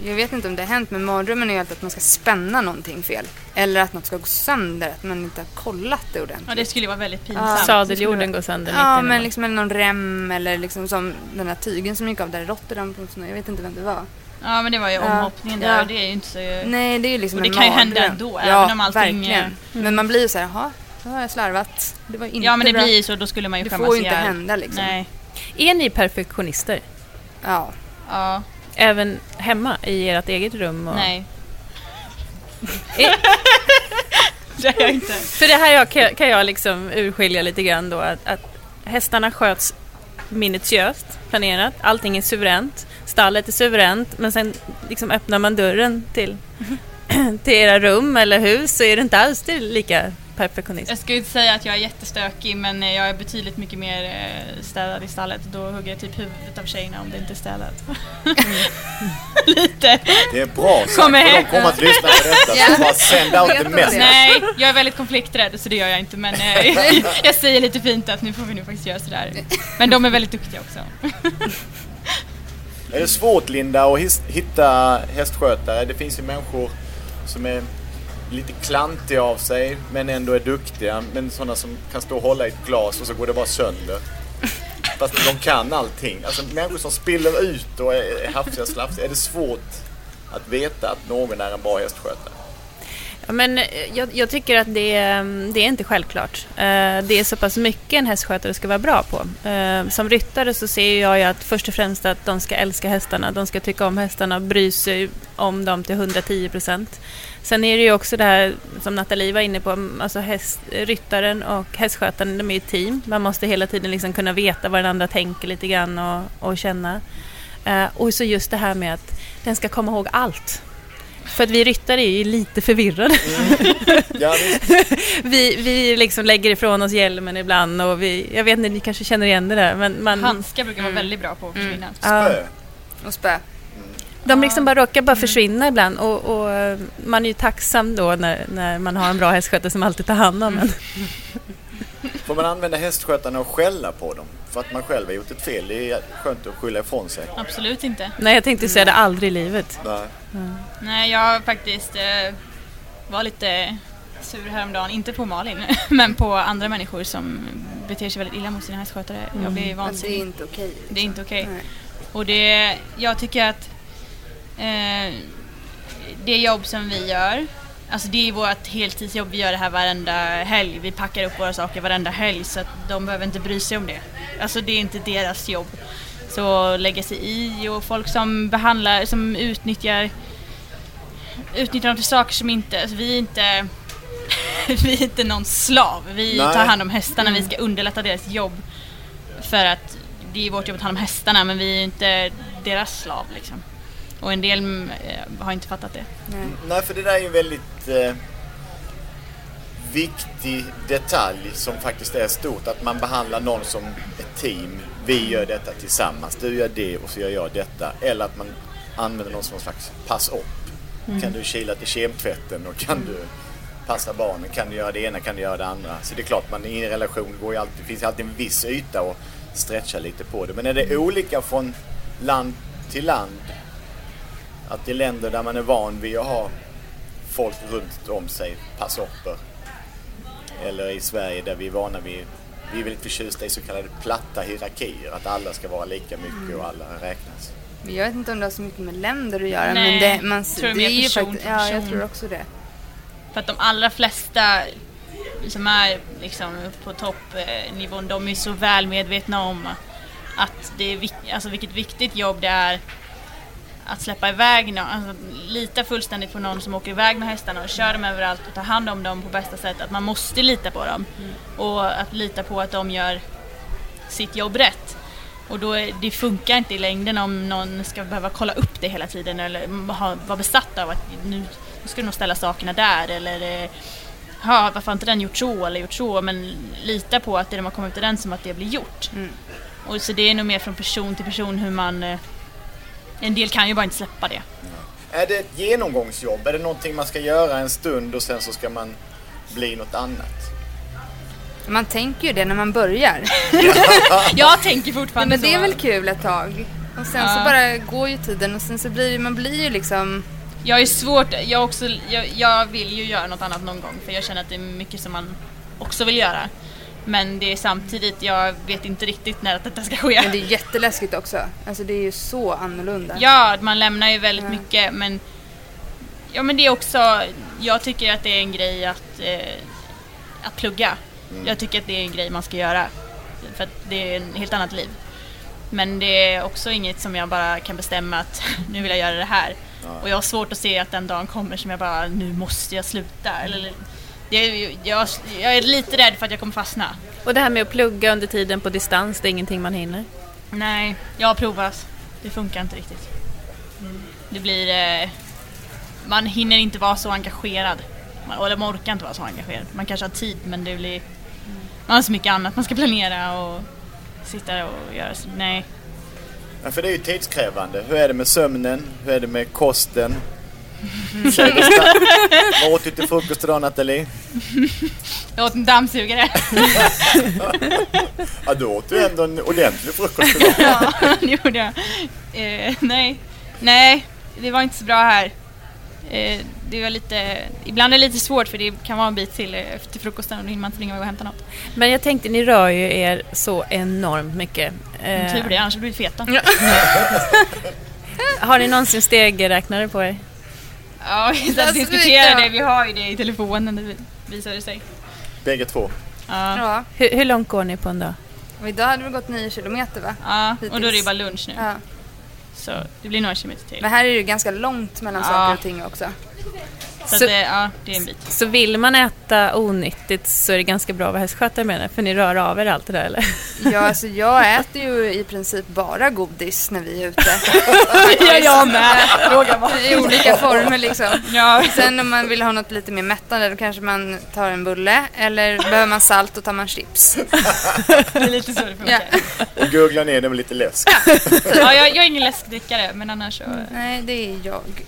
[SPEAKER 4] jag vet inte om det har hänt men mardrömmen är ju alltid att man ska spänna någonting fel. Eller att något ska gå sönder, att man inte har kollat det ordentligt.
[SPEAKER 3] Ja, det skulle ju vara väldigt
[SPEAKER 4] Ja.
[SPEAKER 3] pinsamt.
[SPEAKER 2] Sadeljorden går sönder
[SPEAKER 4] Ja, men liksom eller någon rem eller liksom som den här tygen som gick av där i Rotterdam. Jag vet inte vem det var.
[SPEAKER 3] Ja, men det var ju
[SPEAKER 4] Ja.
[SPEAKER 3] omhoppningen där
[SPEAKER 4] Ja.
[SPEAKER 3] och det är ju inte så...
[SPEAKER 4] Nej, det är ju liksom
[SPEAKER 3] Och det
[SPEAKER 4] en
[SPEAKER 3] kan ju hända ändå,
[SPEAKER 4] ja,
[SPEAKER 3] även om allting
[SPEAKER 4] verkligen.
[SPEAKER 3] är-
[SPEAKER 4] Men man blir ju så här, jaha, då har jag slarvat. Det var inte
[SPEAKER 3] Ja, men det
[SPEAKER 4] bra.
[SPEAKER 3] blir ju så. Då skulle man ju
[SPEAKER 4] Det
[SPEAKER 3] skämmas
[SPEAKER 4] får ju inte
[SPEAKER 3] ihjäl.
[SPEAKER 4] hända liksom.
[SPEAKER 3] Nej.
[SPEAKER 2] Är ni perfektionister?
[SPEAKER 4] Ja.
[SPEAKER 3] Ja.
[SPEAKER 2] Även hemma i ert eget rum? Och...
[SPEAKER 3] Nej. *laughs* Det jag inte.
[SPEAKER 2] För det här jag, kan, kan jag liksom urskilja lite grann då att, att hästarna sköts minutiöst planerat, allting är suveränt, stallet är suveränt men sen liksom öppnar man dörren till, *clears throat* till era rum eller hus så är det inte alls det lika perfektionism.
[SPEAKER 3] Jag ju inte säga att jag är jättestökig men jag är betydligt mycket mer eh, städad i stallet. Då hugger jag typ huvudet av tjejerna om det inte är städat. *laughs* Lite.
[SPEAKER 1] Det är bra sagt,
[SPEAKER 3] Kommer
[SPEAKER 1] för de kommer att lyssna på detta. Så bara send out the message.
[SPEAKER 3] Nej, jag är väldigt konflikträdd så det gör jag inte men eh, *laughs* *laughs* jag säger lite fint att nu får vi nu faktiskt göra sådär. Men de är väldigt duktiga också.
[SPEAKER 1] Är det svårt Linda att hitta hästskötare? Det finns ju människor som är lite klantiga av sig men ändå är duktiga. Men sådana som kan stå och hålla i ett glas och så går det bara sönder. Fast de kan allting. Alltså människor som spiller ut och är hafsiga och slafsiga. Är det svårt att veta att någon är en bra hästskötare?
[SPEAKER 2] Men eh, jag, jag tycker att det, är- det är inte självklart. Eh, det är så pass mycket en hästskötare ska vara bra på. Som ryttare så ser jag ju att först och främst att de ska älska hästarna, de ska tycka om hästarna, bry sig om dem till 110 procent. Sen är det ju också det här som Nathalie var inne på, alltså häst, ryttaren och hästskötaren, de är ju ett team. Man måste hela tiden liksom kunna veta vad den andra tänker lite grann och, och känna. Och så just det här med att den ska komma ihåg allt. För att vi ryttare är ju lite förvirrade.
[SPEAKER 1] Ja, visst. *laughs*
[SPEAKER 2] Vi, vi liksom lägger ifrån oss hjälmen ibland och vi, jag vet inte, ni kanske känner igen det där men man,
[SPEAKER 3] Handskar brukar vara väldigt bra på att försvinna.
[SPEAKER 2] ja,
[SPEAKER 1] Spö.
[SPEAKER 4] Och spö.
[SPEAKER 2] de liksom bara råkar bara försvinna ibland och, och eh, man är ju tacksam då när, när man har en bra hästskötare som alltid tar hand om en.
[SPEAKER 1] Får man använda hästskötarna och skälla på dem? För att man själv har gjort ett fel. Det är skönt att skylla ifrån sig.
[SPEAKER 3] Absolut inte.
[SPEAKER 2] Nej, jag tänkte säga det aldrig i livet.
[SPEAKER 1] Nej.
[SPEAKER 3] Nej, jag faktiskt eh, var lite sur häromdagen, inte på Malin, *laughs* men på andra människor som beter sig väldigt illa mot sina hästskötare. Jag blir
[SPEAKER 4] Men det är
[SPEAKER 3] vansinnig.
[SPEAKER 4] inte okej. liksom.
[SPEAKER 3] Det är inte okej.
[SPEAKER 4] Nej.
[SPEAKER 3] Och det, jag tycker att eh, det jobb som vi gör, alltså det är vårt heltidsjobb, vi gör det här varenda helg. Vi packar upp våra saker varenda helg så att de behöver inte bry sig om det. Alltså det är inte deras jobb. Så lägga sig i och folk som behandlar, som utnyttjar utnyttjar dem till saker som inte, alltså vi är inte *laughs* vi är inte någon slav. Vi
[SPEAKER 1] Nej.
[SPEAKER 3] tar hand om hästarna, vi ska underlätta deras jobb. För att det är vårt jobb att ta hand om hästarna men vi är inte deras slav liksom. Och en del mm, eh, har inte fattat det.
[SPEAKER 4] Nej.
[SPEAKER 1] Nej, för det där är ju en väldigt eh, viktig detalj som faktiskt är stort. Att man behandlar någon som ett team. Vi gör detta tillsammans. Du gör det och så gör jag detta. Eller att man använder någon som en slags pass upp. Kan du kila till kemtvätten och kan du passa barnen? Kan du göra det ena? Kan du göra det andra? Så det är klart, man i en relation går ju alltid, finns alltid en viss yta att stretcha lite på det. Men är det olika från land till land Att i länder där man är van vid att ha folk runt om sig, passorper. Eller i Sverige där vi är vana vid, vi är väldigt förtjusta i så kallade platta hierarkier. Att alla ska vara lika mycket och alla räknas.
[SPEAKER 4] Men Jag vet inte om det har så mycket med länder att göra.
[SPEAKER 3] Nej,
[SPEAKER 4] men det, man,
[SPEAKER 3] tror det är
[SPEAKER 4] det är ju faktiskt, Ja, jag tror också det.
[SPEAKER 3] För att de allra flesta som är liksom på toppnivån, de är så väl medvetna om att det är alltså vilket viktigt jobb det är att släppa iväg någon, alltså lita fullständigt på någon som åker iväg med hästarna och kör dem överallt och tar hand om dem på bästa sätt. Att man måste lita på dem. Och att lita på att de gör sitt jobb rätt. Och då är, det funkar inte i längden om någon ska behöva kolla upp det hela tiden eller ha, vara besatt av att nu, nu ska du nog ställa sakerna där eller eh, ja, varför har inte den gjort så eller gjort så? Men lita på att det de har kommit överens om att det blir gjort. Och så det är nog mer från person till person hur man... En del kan ju bara inte släppa det.
[SPEAKER 1] Är det ett genomgångsjobb? Är det någonting man ska göra en stund och sen så ska man bli något annat?
[SPEAKER 4] Man tänker ju det när man börjar. *laughs*
[SPEAKER 3] Jag tänker
[SPEAKER 4] Nej,
[SPEAKER 3] fortfarande
[SPEAKER 4] men det är
[SPEAKER 3] så.
[SPEAKER 4] väl kul ett tag. Och sen så
[SPEAKER 3] Ja.
[SPEAKER 4] bara går ju tiden och sen så blir man blir ju liksom...
[SPEAKER 3] Jag är svårt, jag, också, jag, jag vill ju göra något annat någon gång för jag känner att det är mycket som man också vill göra. Men det är samtidigt, jag vet inte riktigt när detta ska ske.
[SPEAKER 4] Men det är jätteläskigt också. Alltså det är ju så annorlunda.
[SPEAKER 3] Ja, man lämnar ju väldigt
[SPEAKER 4] Ja.
[SPEAKER 3] mycket men Ja men det är också, jag tycker att det är en grej att, eh, att plugga. Jag tycker att det är en grej man ska göra. För att det är en helt annat liv. Men det är också inget som jag bara kan bestämma att *laughs* nu vill jag göra det här. Och jag har svårt att se att den dagen kommer som jag bara, nu måste jag sluta. Eller, är, jag, jag är lite rädd för att jag kommer fastna.
[SPEAKER 2] Och det här med att plugga under tiden på distans, det är ingenting man hinner.
[SPEAKER 3] Nej, jag har provat. Det funkar inte riktigt. Det blir... Eh, man hinner inte vara så engagerad. Man, eller man orkar inte vara så engagerad. Man kanske har tid men det blir... Man har så mycket annat man ska planera och sitta och göra. Så, nej.
[SPEAKER 1] Ja, för det är ju tidskrävande. Hur är det med sömnen? Hur är det med kosten? Kägelsta. Vad åt du till frukost idag Nathalie?
[SPEAKER 3] Jag åt en dammsugare. *laughs*
[SPEAKER 1] Ja, du åt ju ändå en ordentlig frukost idag.
[SPEAKER 3] ja, *laughs* det gjorde jag. Eh, nej. Nej, det var inte så bra här. Eh, det var lite... Ibland är det lite svårt för det kan vara en bit till efter frukosten och då hinner man inte springa iväg och hämta något.
[SPEAKER 2] Men jag tänkte, ni rör ju er så enormt mycket. Eh,
[SPEAKER 3] Tur det, annars hade vi feta. *laughs*
[SPEAKER 2] Har ni någonsin stegräknare på er?
[SPEAKER 3] Ja, vi satt och diskuterade det. Vi har ju det i telefonen, det visade det sig.
[SPEAKER 1] Bägge två.
[SPEAKER 3] Ja,
[SPEAKER 4] Ja.
[SPEAKER 2] Hur, hur långt går ni på en dag?
[SPEAKER 4] Och idag hade vi gått 9 kilometer va?
[SPEAKER 3] ja och då är det ju
[SPEAKER 4] Hittills.
[SPEAKER 3] bara lunch nu.
[SPEAKER 4] Ja.
[SPEAKER 3] Så det blir några kilometer till.
[SPEAKER 4] Men här är det ju ganska långt mellan
[SPEAKER 3] Ja.
[SPEAKER 4] saker och ting också.
[SPEAKER 3] Så,
[SPEAKER 2] Så-
[SPEAKER 3] att det, ja, det är en bit.
[SPEAKER 2] Så vill man äta onyttigt så är det ganska bra att vara hästskötare med det, för ni rör av er allt det där eller?
[SPEAKER 4] Ja, alltså jag äter ju i princip bara godis när vi är ute. *laughs*
[SPEAKER 3] Ja, jag med.
[SPEAKER 4] I olika former liksom.
[SPEAKER 3] Ja.
[SPEAKER 4] Sen om man vill ha något lite mer mättande då kanske man tar en bulle eller behöver man salt då tar man chips. *laughs*
[SPEAKER 3] Det är lite så det funkar.
[SPEAKER 4] Ja.
[SPEAKER 3] Ja.
[SPEAKER 1] Och googla ner det med lite läsk.
[SPEAKER 3] jag, jag är ingen läskdrickare men annars så...
[SPEAKER 4] Nej, det är jag. *laughs*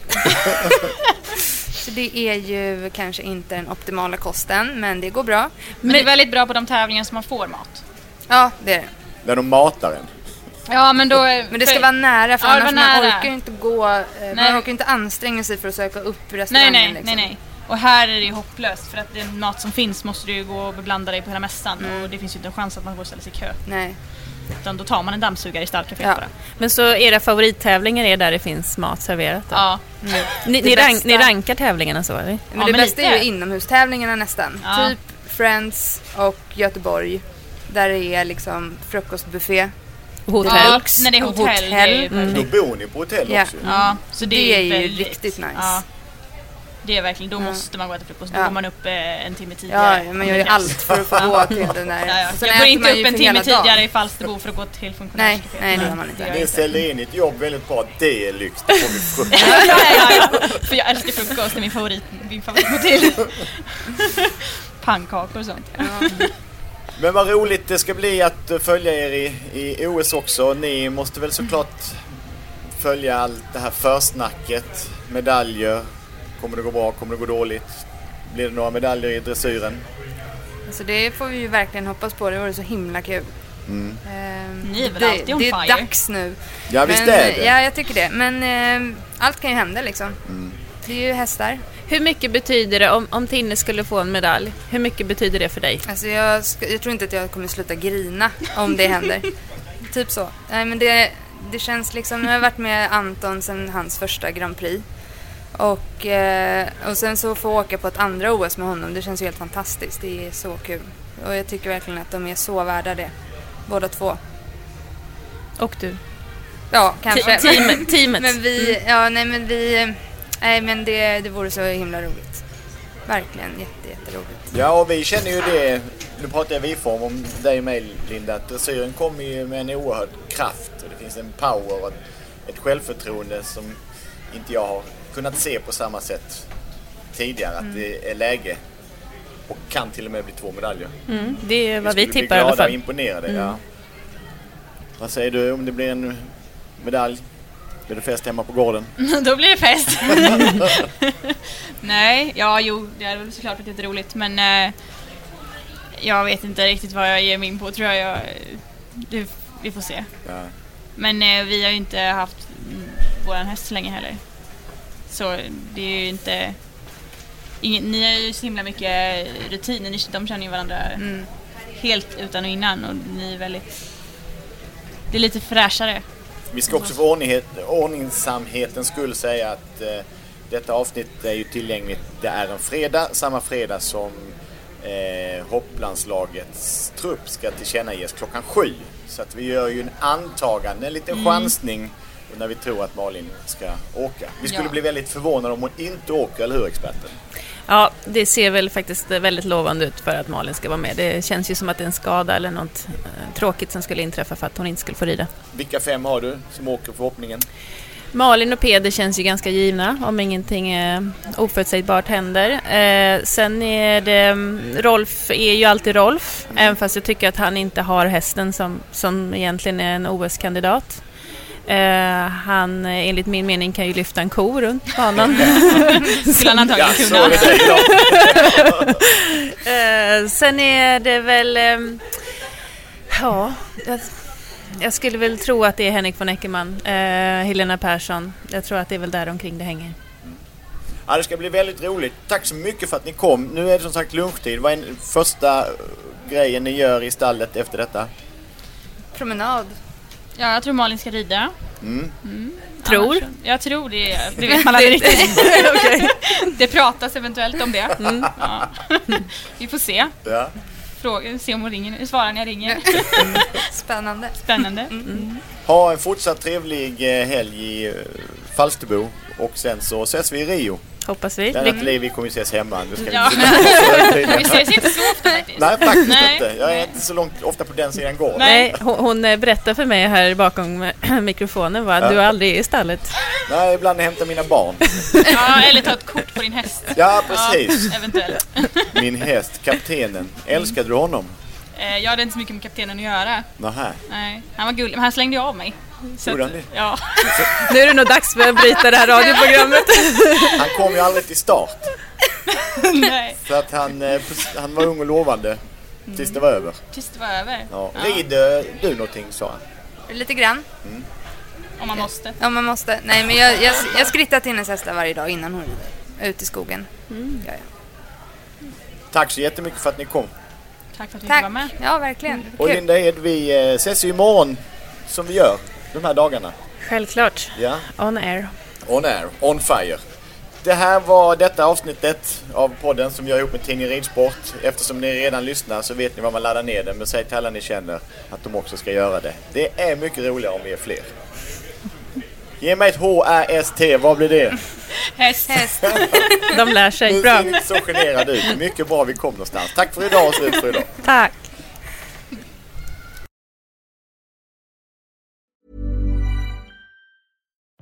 [SPEAKER 4] Så det är ju kanske inte den optimala kosten, men det går bra.
[SPEAKER 3] Men det är väldigt bra på de tävlingar som man får mat.
[SPEAKER 4] Ja, det är det.
[SPEAKER 1] Där de matar en.
[SPEAKER 3] Ja men då...
[SPEAKER 4] Men det ska vara nära för
[SPEAKER 3] Ja, det
[SPEAKER 4] annars
[SPEAKER 3] var
[SPEAKER 4] man
[SPEAKER 3] nära.
[SPEAKER 4] orkar ju inte gå, eh,
[SPEAKER 3] Nej.
[SPEAKER 4] man orkar inte anstränga sig för att söka upp
[SPEAKER 3] Nej,
[SPEAKER 4] restaurangen.
[SPEAKER 3] nej,
[SPEAKER 4] liksom.
[SPEAKER 3] nej, nej. Och här är det ju hopplöst för att den mat som finns måste du ju gå och beblanda dig på hela mässan
[SPEAKER 4] Mm.
[SPEAKER 3] och det finns ju inte en chans att man går och ställer sig i kö.
[SPEAKER 4] nej.
[SPEAKER 3] Utan då tar man en dammsugare i stallcaféet
[SPEAKER 4] Ja.
[SPEAKER 3] bara.
[SPEAKER 2] Men så era favorittävlingar är där det finns mat serverat då?
[SPEAKER 3] Ja.
[SPEAKER 2] Ni,
[SPEAKER 4] Det
[SPEAKER 2] ni, rank, ni rankar tävlingarna så eller?
[SPEAKER 4] Men
[SPEAKER 3] Ja,
[SPEAKER 4] det
[SPEAKER 3] men
[SPEAKER 4] bästa är
[SPEAKER 3] lite.
[SPEAKER 4] ju inomhustävlingarna nästan.
[SPEAKER 3] Ja.
[SPEAKER 4] Typ Friends och Göteborg. Där det är liksom frukostbuffé.
[SPEAKER 2] Hotell?
[SPEAKER 3] Ja, när det är
[SPEAKER 4] och
[SPEAKER 3] hotell. Det är ju
[SPEAKER 4] hotell.
[SPEAKER 1] Då bor ni på hotell
[SPEAKER 4] Ja.
[SPEAKER 1] också.
[SPEAKER 3] Ja, så det,
[SPEAKER 4] Det är ju
[SPEAKER 3] väldigt,
[SPEAKER 4] riktigt nice.
[SPEAKER 3] Ja, det är verkligen, då
[SPEAKER 4] Ja.
[SPEAKER 3] måste man gå och äta frukost. Då
[SPEAKER 4] Ja.
[SPEAKER 3] går man upp eh, en timme tidigare.
[SPEAKER 4] Ja, man gör ju allt för att få gå till den där.
[SPEAKER 3] Ja, ja. Jag går inte upp en timme tidigare i Falsterbo för att gå till
[SPEAKER 4] Nej,
[SPEAKER 3] funktionärscaféet.
[SPEAKER 4] nej det gör man inte.
[SPEAKER 1] Ni säljer in ett jobb väldigt bra. Det är lyx. Det får vi *laughs* frukost.
[SPEAKER 3] ja, ja, ja. För jag älskar frukost, det är min favorit, min favoritmåltid. *laughs* Pannkakor och sånt.
[SPEAKER 1] Men vad roligt det ska bli att följa er i, i OS också. Ni måste väl såklart följa allt det här försnacket. Medaljer. Kommer det gå bra? Kommer det gå dåligt? Blir det några medaljer i dressyren?
[SPEAKER 4] Så det får vi ju verkligen hoppas på. Det vore så himla kul. Ehm,
[SPEAKER 3] Ni är väl
[SPEAKER 4] det,
[SPEAKER 3] alltid on
[SPEAKER 4] det är
[SPEAKER 3] fire?
[SPEAKER 4] dags nu.
[SPEAKER 1] Ja, visst
[SPEAKER 4] Men,
[SPEAKER 1] är det.
[SPEAKER 4] Ja, jag tycker det. Men ehm, allt kan ju hända liksom. Det är ju hästar.
[SPEAKER 2] Hur mycket betyder det om, om Tinne skulle få en medalj? Hur mycket betyder det för dig?
[SPEAKER 4] Alltså jag, jag tror inte att jag kommer sluta grina om det händer. *laughs* typ så. Nej men det, det känns liksom, nu har jag varit med Anton sedan hans första Grand Prix. Och, eh, och sen så få åka på ett andra OS med honom, det känns ju helt fantastiskt. Det är så kul. Och jag tycker verkligen att de är så värda det. Båda två.
[SPEAKER 2] Och du?
[SPEAKER 4] Ja, kanske.
[SPEAKER 2] Te- teamet- *laughs* teamet.
[SPEAKER 4] Men vi, ja nej men vi, nej men det, det vore så himla roligt. Verkligen jätte, jätteroligt.
[SPEAKER 1] Ja, och vi känner ju det, nu pratar jag vi-form om dig och mig Linda, att dressyren kommer ju med en oerhörd kraft och det finns en power och ett självförtroende som inte jag har kunnat se på samma sätt tidigare, att det är läge och kan till och med bli två medaljer.
[SPEAKER 2] Mm, det är vad vi
[SPEAKER 1] skulle bli
[SPEAKER 2] tippar i alla
[SPEAKER 1] glada och
[SPEAKER 2] fall.
[SPEAKER 1] imponerade, ja. Vad säger du om det blir en medalj? Blir det fest hemma på gården? *laughs*
[SPEAKER 3] Då blir det fest. *laughs* Nej, ja jo, det hade väl såklart varit jätteroligt men eh, jag vet inte riktigt vad jag ger mig in på tror jag. jag det, vi får se.
[SPEAKER 1] Ja.
[SPEAKER 3] Men eh, vi har ju inte haft våran häst så länge heller. Så det är ju inte... Ingen, ni har ju så himla mycket rutin, ni, de känner ju varandra
[SPEAKER 4] Mm.
[SPEAKER 3] helt utan och innan och ni är väldigt... Det är lite fräschare.
[SPEAKER 1] Vi ska också för ordningsamhetens skull säga att eh, detta avsnitt är ju tillgängligt. Det är en fredag, samma fredag som eh, hopplandslagets trupp ska tillkännages klockan sju. Så att vi gör ju en antagande, en liten chansning när vi tror att Malin ska åka. Vi skulle
[SPEAKER 3] Ja.
[SPEAKER 1] bli väldigt förvånade om hon inte åker, eller hur experten?
[SPEAKER 2] Ja, det ser väl faktiskt väldigt lovande ut för att Malin ska vara med. Det känns ju som att det är en skada eller något eh, tråkigt som skulle inträffa för att hon inte skulle få rida.
[SPEAKER 1] Vilka fem har du som åker förhoppningen?
[SPEAKER 2] Malin och Peder känns ju ganska givna om ingenting eh, oförutsägbart händer. Eh, sen är det, mm, Rolf är ju alltid Rolf, även fast jag tycker att han inte har hästen som, som egentligen är en OS-kandidat. Eh, han, eh, enligt min mening, kan ju lyfta en ko runt banan. *laughs*
[SPEAKER 3] Skulle han antagligen kunna. *laughs*
[SPEAKER 2] Eh, sen är det väl... ja, jag, skulle väl tro att det är Henrik von Eckermann, eh, Helena Persson. Jag tror att det är väl där omkring det hänger.
[SPEAKER 1] Ja, det ska bli väldigt roligt. Tack så mycket för att ni kom. Nu är det som sagt lunchtid. Vad är den första eh, grejen ni gör i stallet efter detta?
[SPEAKER 4] Promenad.
[SPEAKER 3] Ja, jag tror Malin ska rida.
[SPEAKER 2] Tror?
[SPEAKER 3] Annars- Jag tror det. Det *laughs* vet man aldrig riktigt. Det *laughs* pratas eventuellt om det. Ja. *laughs* Vi får se.
[SPEAKER 1] Ja.
[SPEAKER 3] Fråga, se om hon ringer, svarar när jag ringer. *laughs*
[SPEAKER 4] Spännande.
[SPEAKER 3] Spännande.
[SPEAKER 1] Ha en fortsatt trevlig eh, helg i eh, Falsterbo och sen så ses vi i Rio.
[SPEAKER 2] Hoppas vi.
[SPEAKER 1] Lennart Liv, vi kommer ju ses hemma. Nu ska vi
[SPEAKER 3] Ja.
[SPEAKER 1] inte *laughs*
[SPEAKER 3] Vi ses inte så ofta faktiskt.
[SPEAKER 1] Nej, faktiskt
[SPEAKER 3] Nej.
[SPEAKER 1] inte. Jag är inte så långt ofta på den sidan gården.
[SPEAKER 3] Nej.
[SPEAKER 2] Hon, hon eh, berättar för mig här bakom eh, *clears throat* mikrofonen va, att du aldrig är i stallet.
[SPEAKER 1] Nej, ibland hämtar mina barn.
[SPEAKER 3] Ja, eller ta ett kort på din häst.
[SPEAKER 1] Ja, precis.
[SPEAKER 3] Ja, eventuellt. *laughs*
[SPEAKER 1] Min häst, kaptenen. Älskade du honom?
[SPEAKER 3] Eh, Jag hade inte så mycket med kaptenen att göra.
[SPEAKER 1] Nähä.
[SPEAKER 3] Nej, han var gullig, men han slängde ju av mig. Så
[SPEAKER 1] Gjorde
[SPEAKER 3] att-
[SPEAKER 1] han det?
[SPEAKER 3] Ja.
[SPEAKER 2] Nu är det nog dags för att bryta det här radioprogrammet.
[SPEAKER 1] Han kom ju aldrig till start.
[SPEAKER 3] Nej,
[SPEAKER 1] För att han, eh, han var ung och lovande. Tills det var över.
[SPEAKER 3] tills det var över.
[SPEAKER 1] Ja. Rider du någonting, sa han.
[SPEAKER 4] Lite grann.
[SPEAKER 3] Om man måste.
[SPEAKER 4] Om man måste. Nej men jag, jag, jag skrittar till hennes hästar varje dag innan hon rider. Ut i skogen. Ja, ja.
[SPEAKER 1] Tack så jättemycket för att ni kom.
[SPEAKER 3] Tack för att vi fick vara med.
[SPEAKER 4] Ja verkligen.
[SPEAKER 1] Och
[SPEAKER 4] Kul.
[SPEAKER 1] Linda Ed, vi eh, ses ju imorgon som vi gör de här dagarna.
[SPEAKER 2] Självklart.
[SPEAKER 1] Ja,
[SPEAKER 2] On air.
[SPEAKER 1] on air, on fire. Det här var detta avsnittet av podden som jag har ihop med Tidningen Ridsport. Eftersom ni redan lyssnar så vet ni var man laddar ner den. Men säg till alla ni känner att de också ska göra det. Det är mycket roligare om vi är fler. Ge mig ett H-Ä-S-T, vad blir det?
[SPEAKER 3] Häst.
[SPEAKER 4] Häst.
[SPEAKER 2] De lär sig. Bra.
[SPEAKER 1] ser ni inte så generad ut. Mycket bra vi kom någonstans. Tack för idag och slut för idag.
[SPEAKER 2] Tack.